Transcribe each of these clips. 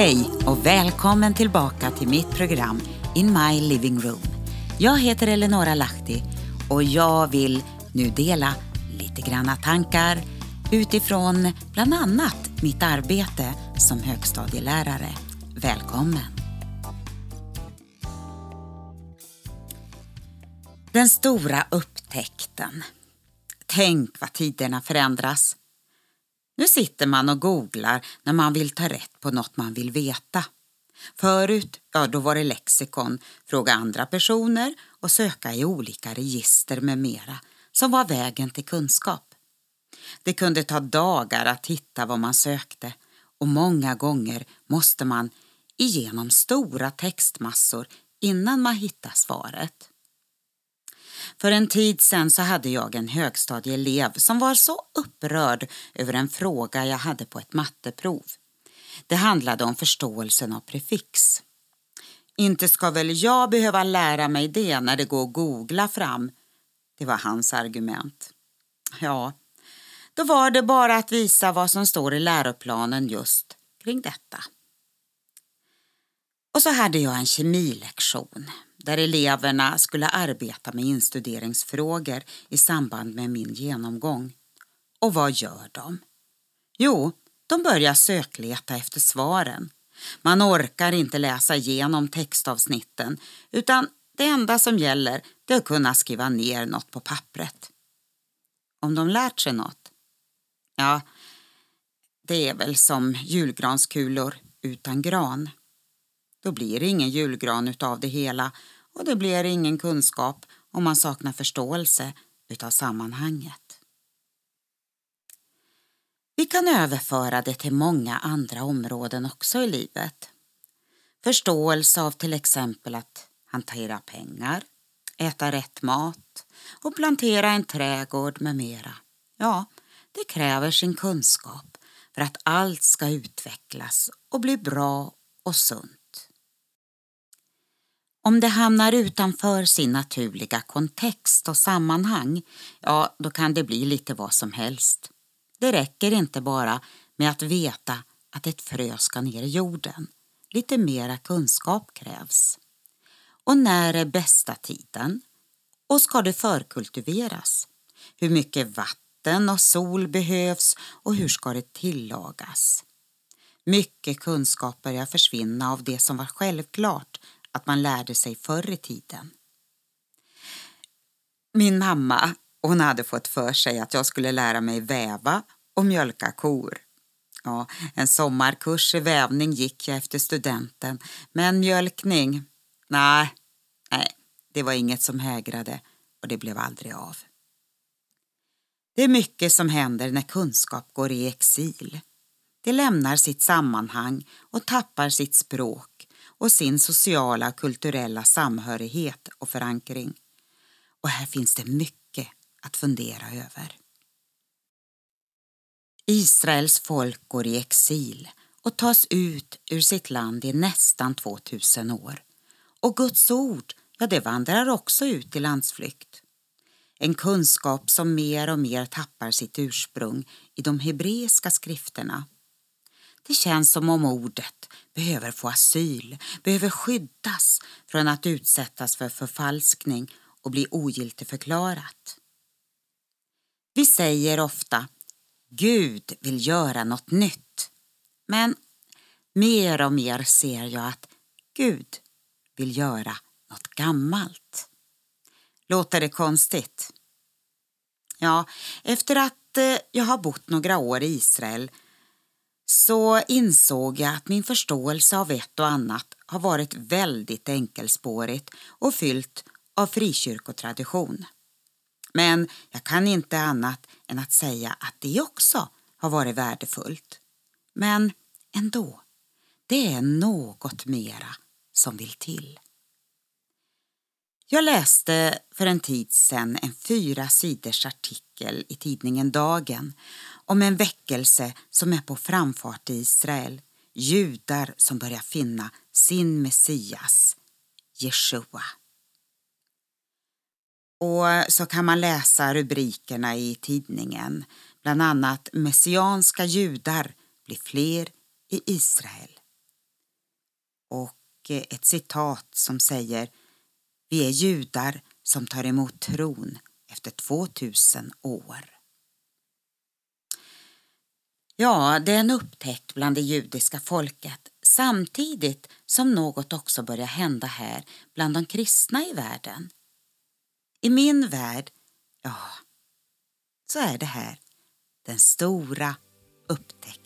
Hej och välkommen tillbaka till mitt program In My Living Room. Jag heter Eleonora Lahti och jag vill nu dela lite granna tankar utifrån bland annat mitt arbete som högstadielärare. Välkommen! Den stora upptäckten. Tänk vad tiderna förändras. Nu sitter man och googlar när man vill ta rätt på något man vill veta. Förut, ja då var det lexikon, fråga andra personer och söka i olika register med mera som var vägen till kunskap. Det kunde ta dagar att hitta vad man sökte och många gånger måste man igenom stora textmassor innan man hittar svaret. För en tid sen så hade jag en högstadieelev som var så upprörd över en fråga jag hade på ett matteprov. Det handlade om förståelsen av prefix. Inte ska väl jag behöva lära mig det när det går att googla fram. Det var hans argument. Ja, då var det bara att visa vad som står i läroplanen just kring detta. Och så hade jag en kemilektion där eleverna skulle arbeta med instuderingsfrågor i samband med min genomgång. Och vad gör de? Jo, de börjar sökleta efter svaren. Man orkar inte läsa igenom textavsnitten utan det enda som gäller är att kunna skriva ner något på pappret. Om de lärt sig något? Ja, det är väl som julgranskulor utan gran. Då blir det ingen julgran utav det hela och det blir ingen kunskap om man saknar förståelse utav sammanhanget. Vi kan överföra det till många andra områden också i livet. Förståelse av till exempel att hantera pengar, äta rätt mat och plantera en trädgård med mera. Ja, det kräver sin kunskap för att allt ska utvecklas och bli bra och sunt. Om det hamnar utanför sin naturliga kontext och sammanhang, ja, då kan det bli lite vad som helst. Det räcker inte bara med att veta att ett frö ska ner i jorden. Lite mera kunskap krävs. Och när är bästa tiden? Och ska det förkultiveras? Hur mycket vatten och sol behövs och hur ska det tillagas? Mycket kunskap börjar försvinna av det som var självklart att man lärde sig förr i tiden. Min mamma hon hade fått för sig att jag skulle lära mig väva och mjölka kor. Ja, en sommarkurs i vävning gick jag efter studenten, men mjölkning, nej, nej, det var inget som hägrade och det blev aldrig av. Det är mycket som händer när kunskap går i exil. Det lämnar sitt sammanhang och tappar sitt språk och sin sociala och kulturella samhörighet och förankring. Och här finns det mycket att fundera över. Israels folk går i exil och tas ut ur sitt land i nästan 2000 år. Och Guds ord, ja det vandrar också ut i landsflykt. En kunskap som mer och mer tappar sitt ursprung i de hebreiska skrifterna. Det känns som om ordet behöver få asyl, behöver skyddas från att utsättas för förfalskning och bli ogiltigförklarat. Vi säger ofta Gud vill göra något nytt. Men mer och mer ser jag att Gud vill göra något gammalt. Låter det konstigt? Ja, efter att eh, jag har bott några år i Israel så insåg jag att min förståelse av ett och annat har varit väldigt enkelspårigt och fyllt av frikyrkotradition. Men jag kan inte annat än att säga att det också har varit värdefullt. Men ändå, det är något mera som vill till. Jag läste för en tid sedan en fyra sidors artikel i tidningen Dagen om en väckelse som är på framfart i Israel. Judar som börjar finna sin Messias, Jeshua. Och så kan man läsa rubrikerna i tidningen. Bland annat Messianska judar blir fler i Israel. och ett citat som säger vi är judar som tar emot tron efter 2000 år. Ja, det är en upptäckt bland det judiska folket samtidigt som något också börjar hända här bland de kristna i världen. I min värld, ja, så är det här den stora upptäckten.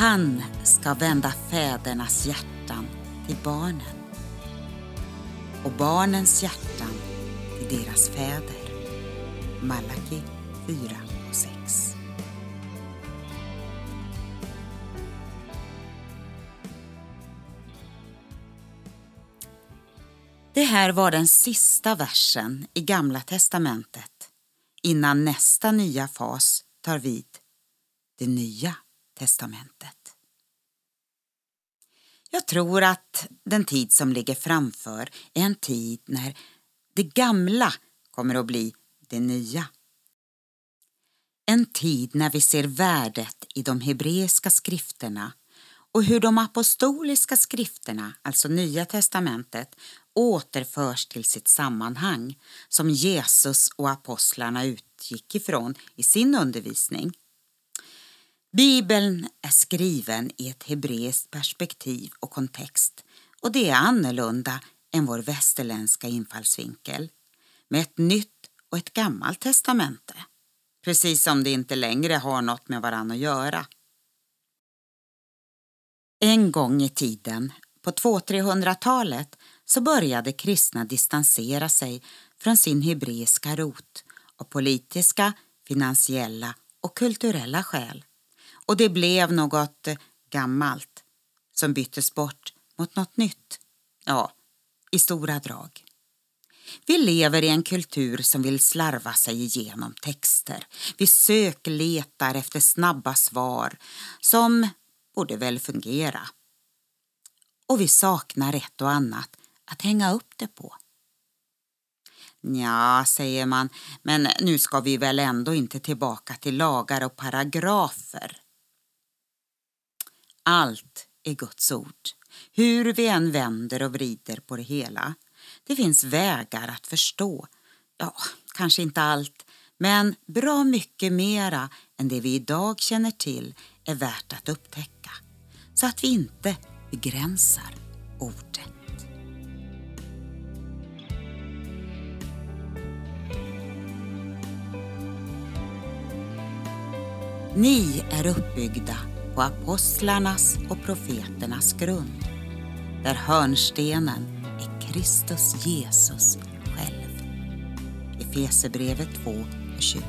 Han ska vända fädernas hjärtan till barnen och barnens hjärtan till deras fäder. Malaki 4 och 6. Det här var den sista versen i Gamla testamentet innan nästa nya fas tar vid, det nya testamentet. Jag tror att den tid som ligger framför är en tid när det gamla kommer att bli det nya. En tid när vi ser värdet i de hebreiska skrifterna och hur de apostoliska skrifterna, alltså Nya testamentet, återförs till sitt sammanhang som Jesus och apostlarna utgick ifrån i sin undervisning. Bibeln är skriven i ett hebreiskt perspektiv och kontext och det är annorlunda än vår västerländska infallsvinkel med ett nytt och ett gammalt testamente. Precis som det inte längre har något med varann att göra. En gång i tiden, på 200-300-talet, så började kristna distansera sig från sin hebreiska rot av politiska, finansiella och kulturella skäl och det blev något eh, gammalt som byttes bort mot något nytt. Ja, i stora drag. Vi lever i en kultur som vill slarva sig igenom texter. Vi sökletar efter snabba svar som borde väl fungera. Och vi saknar ett och annat att hänga upp det på. Ja, säger man, men nu ska vi väl ändå inte tillbaka till lagar och paragrafer. Allt är Guds ord, hur vi än vänder och vrider på det hela. Det finns vägar att förstå. Ja, kanske inte allt, men bra mycket mera än det vi idag känner till är värt att upptäcka. Så att vi inte begränsar ordet. Ni är uppbyggda på apostlarnas och profeternas grund, där hörnstenen är Kristus Jesus själv. Efesierbrevet 2 och 20.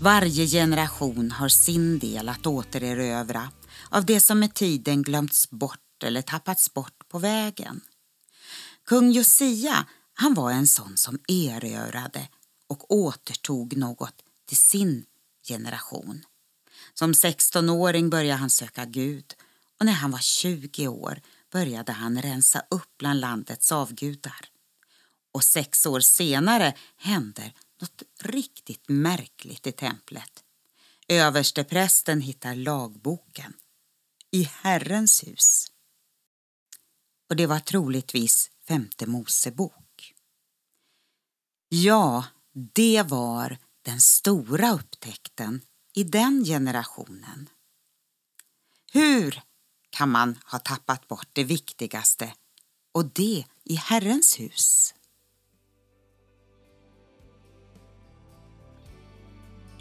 Varje generation har sin del att återerövra av det som med tiden glömts bort eller tappats bort på vägen. Kung Josia, han var en sån som erövrade och återtog något till sin generation. Som 16-åring började han söka Gud och när han var 20 år började han rensa upp bland landets avgudar. Och sex år senare händer något riktigt märkligt i templet. Översteprästen hittar lagboken i Herrens hus. Och det var troligtvis femte Mosebok. Ja, det var den stora upptäckten i den generationen. Hur kan man ha tappat bort det viktigaste och det i Herrens hus?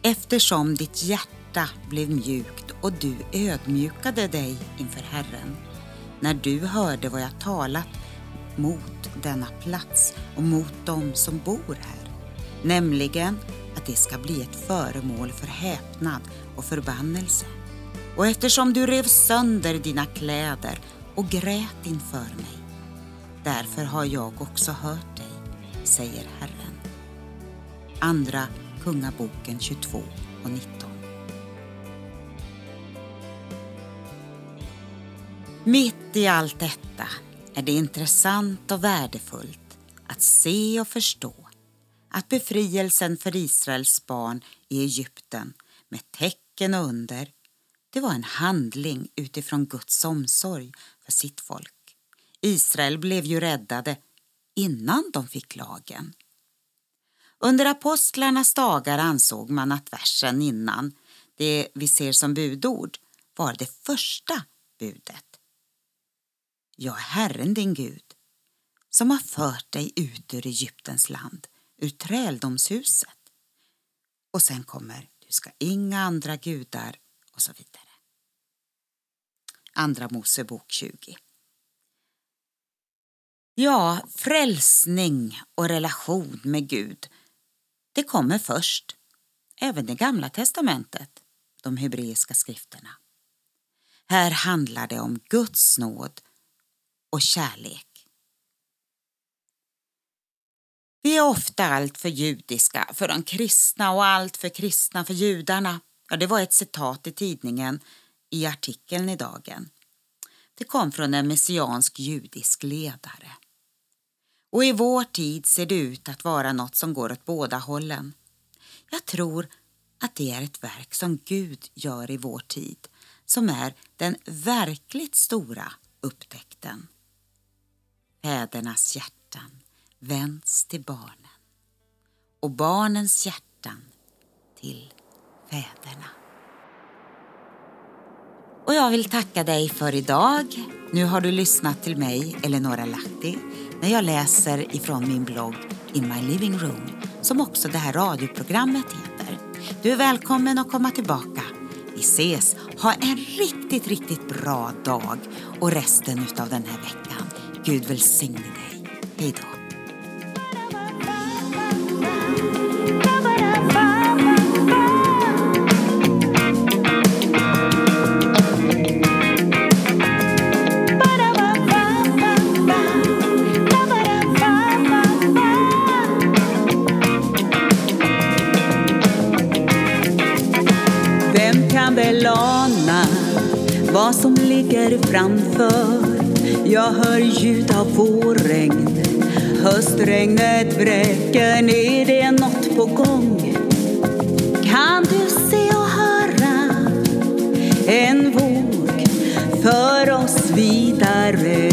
Eftersom ditt hjärta blev mjukt och du ödmjukade dig inför Herren när du hörde vad jag talat mot denna plats och mot dem som bor här, nämligen att det ska bli ett föremål för häpnad och förbannelse. Och eftersom du rev sönder dina kläder och grät inför mig, därför har jag också hört dig, säger Herren. Andra Kungaboken 22 och 19. Mitt i allt detta är det intressant och värdefullt att se och förstå att befrielsen för Israels barn i Egypten med tecken och under, det var en handling utifrån Guds omsorg för sitt folk. Israel blev ju räddade innan de fick lagen. Under apostlarnas dagar ansåg man att versen innan, det vi ser som budord, var det första budet. Jag är Herren din Gud som har fört dig ut ur Egyptens land, ur träldomshuset. Och sen kommer du ska inga andra gudar och så vidare. Andra Mosebok 20. Ja, frälsning och relation med Gud, det kommer först. Även det gamla testamentet, de hebreiska skrifterna. Här handlar det om Guds nåd och kärlek. Vi är ofta allt för judiska för de kristna och allt för kristna för judarna. Ja, det var ett citat i tidningen i artikeln i dagen. Det kom från en messiansk judisk ledare. Och i vår tid ser det ut att vara något som går åt båda hållen. Jag tror att det är ett verk som Gud gör i vår tid som är den verkligt stora upptäckten. Fädernas hjärtan vänds till barnen och barnens hjärtan till fäderna. Och jag vill tacka dig för idag. Nu har du lyssnat till mig, Eleonora Lahti, när jag läser ifrån min blogg In My Living Room, som också det här radioprogrammet heter. Du är välkommen att komma tillbaka. Vi ses. Ha en riktigt, riktigt bra dag och resten av den här veckan. Gud välsigne dig. Hej då. Regnet vräker ner, det är nåt på gång. Kan du se och höra en våg för oss vidare?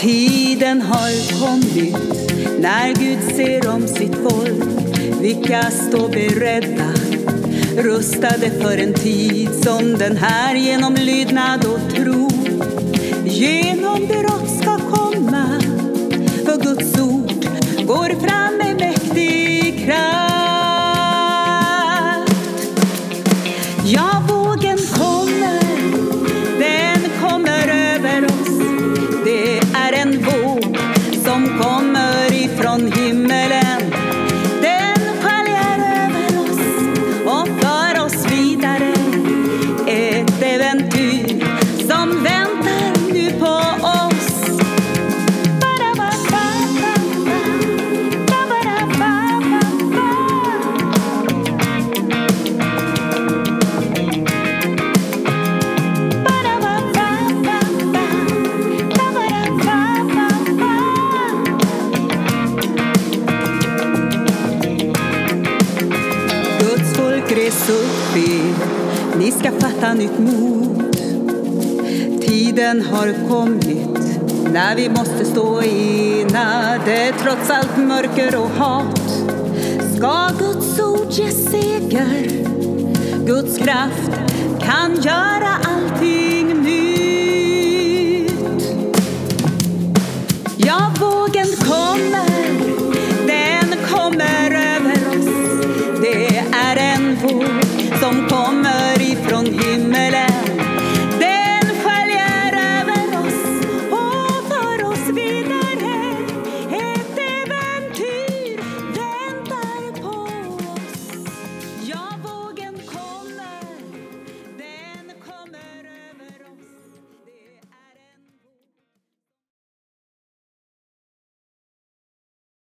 Tiden har kommit när Gud ser om sitt folk, vilka står beredda rustade för en tid som den här genom lydnad och tro. Genom brott ska komma, för Guds ord går fram med mäktig res upp er, ni ska fatta nytt mod. Tiden har kommit när vi måste stå enade trots allt mörker och hat. Ska Guds ord ge seger? Guds kraft kan göra son tome